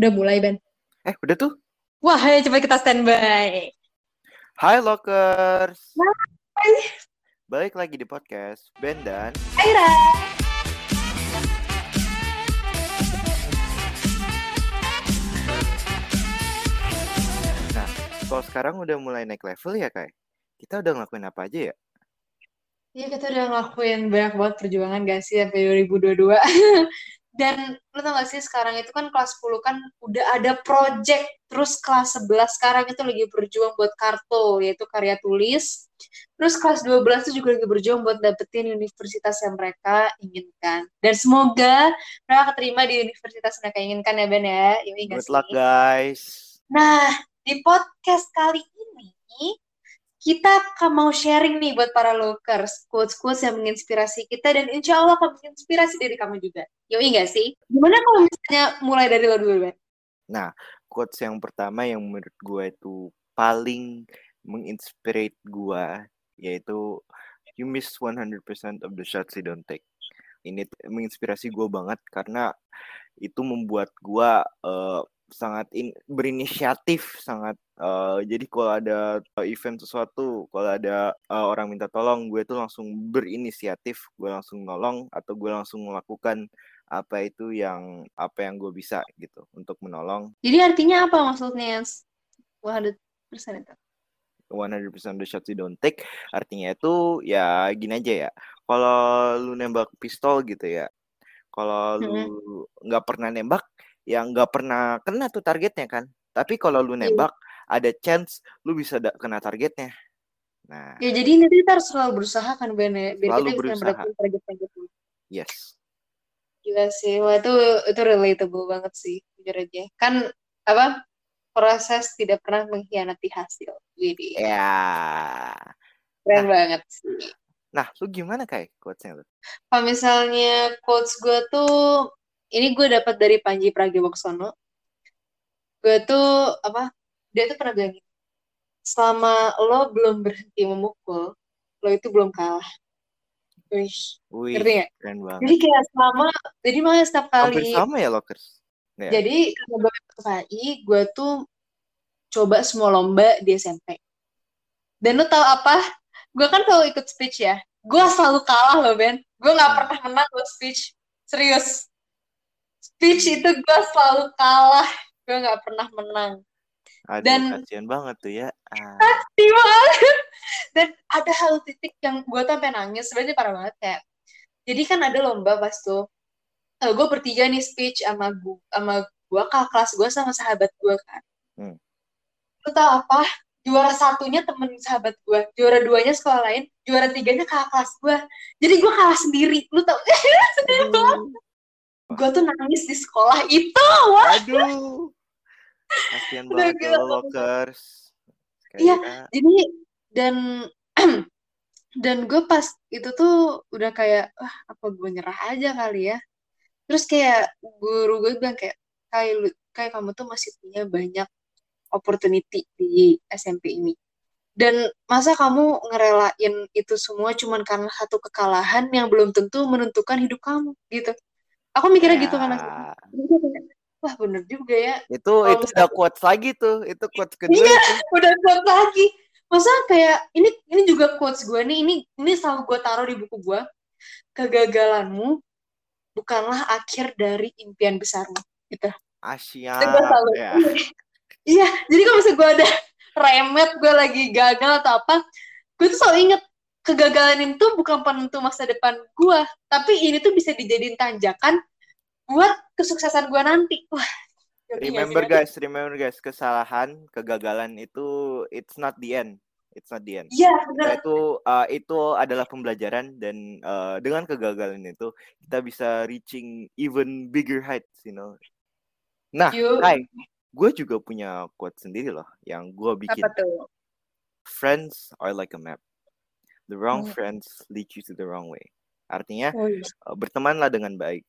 Udah mulai, Ben. Eh, udah tuh. Wah, ayo cepat kita standby. Hai Lockers. Hai. Balik lagi di podcast Ben dan Aira. Nah, kalau sekarang udah mulai naik level ya, Kai. Kita udah ngelakuin apa aja ya? Iya, kita udah ngelakuin banyak banget perjuangan gak sih sampai 2022. Dan lo tau gak sih sekarang itu kan kelas 10 kan udah ada project. Terus kelas 11 sekarang itu lagi berjuang buat karto, yaitu karya tulis. Terus kelas 12 itu juga lagi berjuang buat dapetin universitas yang mereka inginkan. Dan semoga mereka keterima di universitas yang mereka inginkan ya Ben ya. Gak Good luck, guys. Nah, di podcast kali ini kita mau sharing nih buat para lockers quotes-quotes yang menginspirasi kita dan insya Allah akan menginspirasi diri kamu juga. Yoi nggak sih? Gimana kalau misalnya mulai dari lo dulu, Ben? Nah, quotes yang pertama yang menurut gue itu paling menginspirate gue yaitu you miss 100% of the shots you don't take. Ini menginspirasi gue banget karena itu membuat gue uh, sangat in, berinisiatif sangat uh, jadi kalau ada event sesuatu kalau ada uh, orang minta tolong gue tuh langsung berinisiatif gue langsung nolong atau gue langsung melakukan apa itu yang apa yang gue bisa gitu untuk menolong. Jadi artinya apa maksudnya 100% itu? 100% the shots you don't take artinya itu ya gini aja ya. Kalau lu nembak pistol gitu ya kalau lu nggak pernah nembak yang nggak pernah kena tuh targetnya kan. Tapi kalau lu nembak, ada chance lu bisa da- kena targetnya. Nah, Ya jadi nanti kita harus selalu berusaha kan Ben ya, biar Selalu kita bisa berusaha. mendapatkan target-target yes. Gila sih, wah itu itu relatable banget sih, jujur aja. Kan apa? Proses tidak pernah mengkhianati hasil. Jadi Ya. keren banget sih. Nah, lu gimana kayak quotesnya lu? Kalau misalnya quotes gue tuh, ini gue dapat dari Panji Pragiwaksono. Gue tuh apa? Dia tuh pernah bilang selama lo belum berhenti memukul, lo itu belum kalah. Wih, Wih, ngerti keren banget. Jadi kayak selama, jadi makanya setiap Hampir kali, sama ya Lockers. Ya. jadi karena gue masuk gue tuh coba semua lomba di SMP. Dan lo tau apa? Gue kan kalau ikut speech ya, gue selalu kalah loh Ben. Gue nggak Hmm. pernah menang loh speech. Serius. Speech itu gue selalu kalah. Gue nggak pernah menang. Aduh, dan- kasihan banget tuh ya. Ah, Pasti banget. Dan ada hal titik yang gue sampai nangis. Sebenarnya parah banget kayak. Jadi kan ada lomba pas tuh. gue bertiga nih speech sama gue, sama gue kakak kelas gue sama sahabat gue kan. Hmm. Lu tau apa? Juara satunya temen sahabat gue, juara duanya sekolah lain, juara tiganya kakak kelas gue. Jadi gue kalah sendiri. Lu tau? Sedih banget. Gue tuh nangis di sekolah itu. Wah. Aduh. Kasihan Udah banget banget. Lockers. Iya. Jadi dan dan gue pas itu tuh udah kayak wah apa gue nyerah aja kali ya. Terus kayak guru gue bilang kayak kayak kayak kamu tuh masih punya banyak opportunity di SMP ini. Dan masa kamu ngerelain itu semua cuman karena satu kekalahan yang belum tentu menentukan hidup kamu gitu. Aku mikirnya gitu kan. Ya. Wah bener juga ya. Itu Kalau itu udah quotes lagi tuh. Itu quotes kedua Iya. itu. udah quote lagi masa kayak ini ini juga quotes gue nih ini ini selalu gue taruh di buku gue kegagalanmu bukanlah akhir dari impian besarmu gitu Asia. Selalu Ya. iya jadi kalau misalnya gue ada remet gue lagi gagal atau apa gue tuh selalu inget kegagalan itu bukan penentu masa depan gue tapi ini tuh bisa dijadiin tanjakan buat kesuksesan gue nanti wah Remember guys, remember guys, kesalahan, kegagalan itu it's not the end. It's not the end. iya bener itu uh, itu adalah pembelajaran dan uh, dengan kegagalan itu kita bisa reaching even bigger heights, you know. Nah. Hai, gue juga punya quote sendiri loh yang gue bikin. apa tuh Friends are like a map. The wrong Hmm. friends lead you to the wrong way. Artinya oh, iya. uh, bertemanlah dengan baik.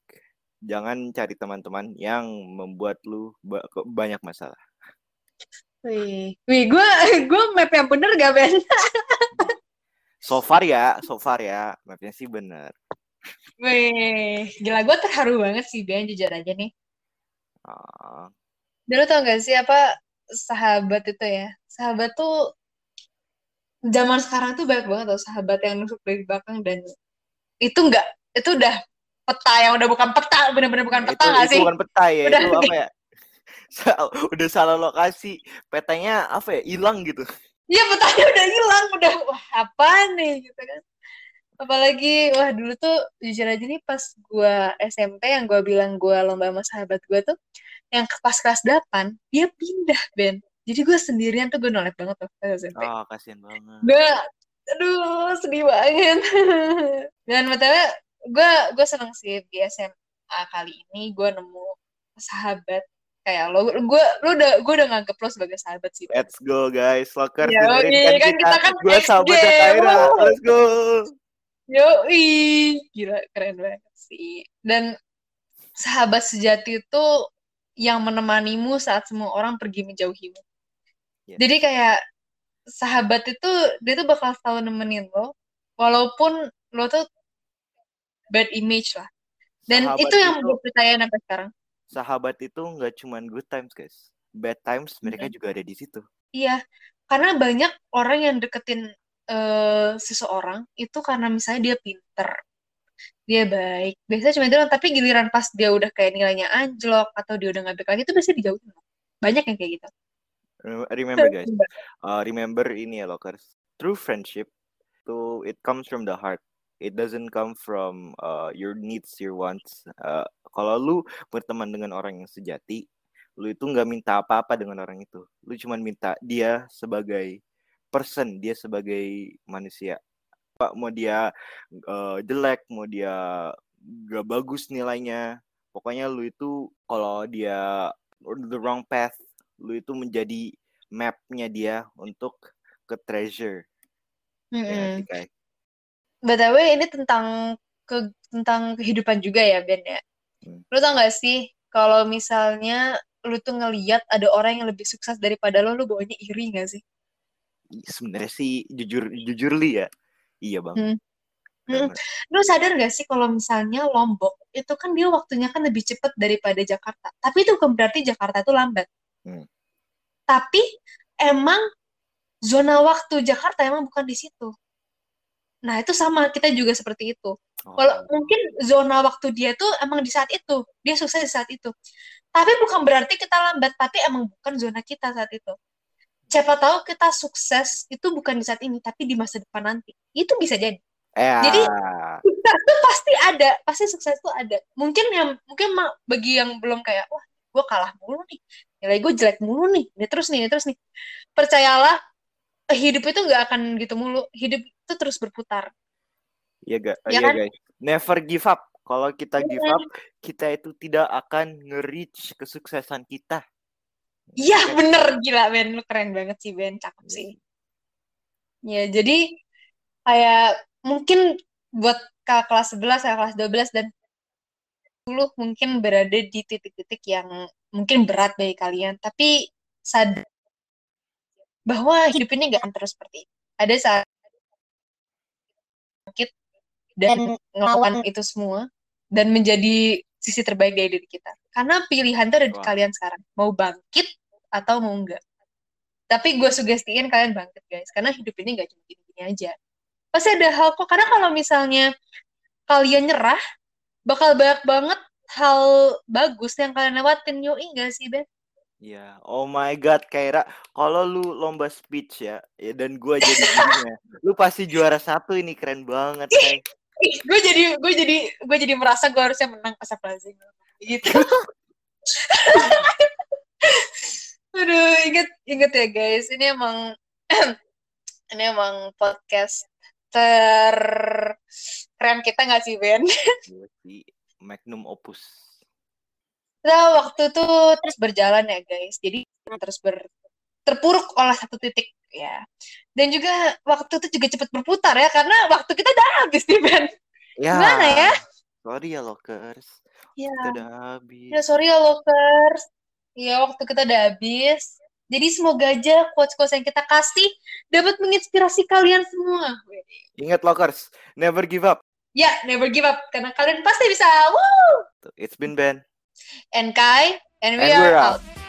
Jangan cari teman-teman yang membuat lu banyak masalah. Wih, wih, gue gue map yang bener gak Ben? So far ya, so far ya, mapnya sih bener. Wih, gila gue terharu banget sih Ben, jujur aja nih. Ah, Dulu tau gak sih apa sahabat itu ya? Sahabat tuh zaman sekarang tuh banyak banget tuh sahabat yang nusuk dari belakang dan itu enggak itu udah peta yang udah bukan peta bener-bener bukan peta itu, gak itu sih? bukan peta ya Udah. itu apa ya udah salah lokasi petanya apa ya hilang gitu Iya petanya udah hilang udah wah apa nih gitu kan. Apalagi wah dulu tuh jujur aja nih pas gua SMP yang gua bilang gua lomba sama sahabat gua tuh yang ke- pas kelas 8 dia pindah Ben. Jadi gue sendirian tuh gue nolak banget tuh pas SMP. oh kasihan banget. Gue aduh sedih banget. Dan btw gue gue seneng sih di SMA kali ini gue nemu sahabat kayak lo. Gue lo udah gue udah nganggep lo sebagai sahabat sih let's go guys. Locker Ya, iya, kan kan kita, kita kan gue SD, sahabatnya Kaira let's go. Yoi, gila keren banget sih. Dan sahabat sejati itu yang menemanimu saat semua orang pergi menjauhimu. Yes. Jadi kayak sahabat itu dia tuh bakal selalu nemenin lo, walaupun lo tuh bad image lah. Dan Sahabat itu yang gue percaya sampai sekarang. sahabat itu nggak cuman good times guys bad times mereka Mm-mm. juga ada di situ Iya, karena banyak orang yang deketin eh, seseorang itu karena misalnya dia pinter, dia baik. Biasanya cuma itu doang, tapi giliran pas dia udah kayak nilainya anjlok atau dia udah ngabek lagi itu biasanya dijauhin. Banyak yang kayak gitu. Remember guys. Uh, remember ini ya lockers. True friendship to it comes from the heart. It doesn't come from uh, your needs your wants. Uh, kalau lu berteman dengan orang yang sejati lu itu nggak minta apa-apa dengan orang itu. Lu cuma minta dia sebagai person dia sebagai manusia. Pak mau dia uh, jelek mau dia gak bagus nilainya. Pokoknya lu itu kalau dia the wrong path lu itu menjadi mapnya dia untuk ke treasure ya Mm-mm. sih, Kai? BTW ini tentang ke tentang kehidupan juga ya Ben ya. Hmm. Lu tau gak sih kalau misalnya lu tuh ngeliat ada orang yang lebih sukses daripada lo, lu bawanya iri gak sih? sebenarnya sih jujur jujur li ya iya bang Hmm. Karena- Lu sadar gak sih kalau misalnya Lombok itu kan dia waktunya kan lebih cepat daripada Jakarta. Tapi itu bukan berarti Jakarta itu lambat. Hmm. Tapi emang zona waktu Jakarta emang bukan di situ. Nah, itu sama, kita juga seperti itu. Oh, Kalau mungkin zona waktu dia tuh emang di saat itu, dia sukses di saat itu. Tapi bukan berarti kita lambat, tapi emang bukan zona kita saat itu. Siapa tahu kita sukses itu bukan di saat ini, tapi di masa depan nanti. Itu bisa jadi. eh Jadi- ah, Sukses tuh pasti ada, pasti sukses tuh ada. Mungkin yang mungkin bagi yang belum kayak, wah, gue kalah mulu nih, nilai gue jelek mulu nih, ini terus nih, ini terus nih. Percayalah, hidup itu nggak akan gitu mulu. Hidup itu terus berputar. iya ga Ya iya kan? guys never give up kalau kita give up kita itu tidak akan nge-reach kesuksesan kita Iya bener gila Ben, lu keren banget sih Ben, cakep Iya. sih. Ya jadi kayak mungkin buat kakak kelas 11, kakak kelas 12 dan 10 mungkin berada di titik-titik yang mungkin berat bagi kalian, tapi sadar bahwa hidup ini gak akan terus seperti itu. Ada saat bangkit dan ngelawan itu semua dan menjadi sisi terbaik dari diri kita. Karena pilihan itu ada di kalian sekarang. Mau bangkit atau mau enggak. Tapi gue sugestiin kalian bangkit guys. Karena hidup ini gak cuma gini-gini aja. Pasti ada hal kok. Karena kalau misalnya kalian nyerah, bakal banyak banget hal bagus yang kalian lewatin. Yoi gak sih, Ben? Iya, oh my god, Kaira, kalau lu lomba speech ya, ya dan gua jadi jurinya, lu pasti juara satu ini keren banget, gue jadi gue jadi gue jadi merasa gue harusnya menang asap lazim gitu. Aduh, inget inget ya guys, ini emang ini emang podcast ter keren kita nggak sih Ben? Magnum opus. Nah, waktu itu terus berjalan ya guys, jadi terus ber terpuruk oleh satu titik ya. Dan juga waktu itu juga cepat berputar ya, karena waktu kita udah habis nih Ben. Ya. Gimana ya? Sorry ya lockers. Ya. Kita udah habis. Ya sorry ya lokers. Ya waktu kita udah habis. Jadi semoga aja quotes-quotes yang kita kasih dapat menginspirasi kalian semua. Ingat lockers, never give up. Ya, never give up karena kalian pasti bisa. Woo! It's been Ben. And Kai, and we And are out. out.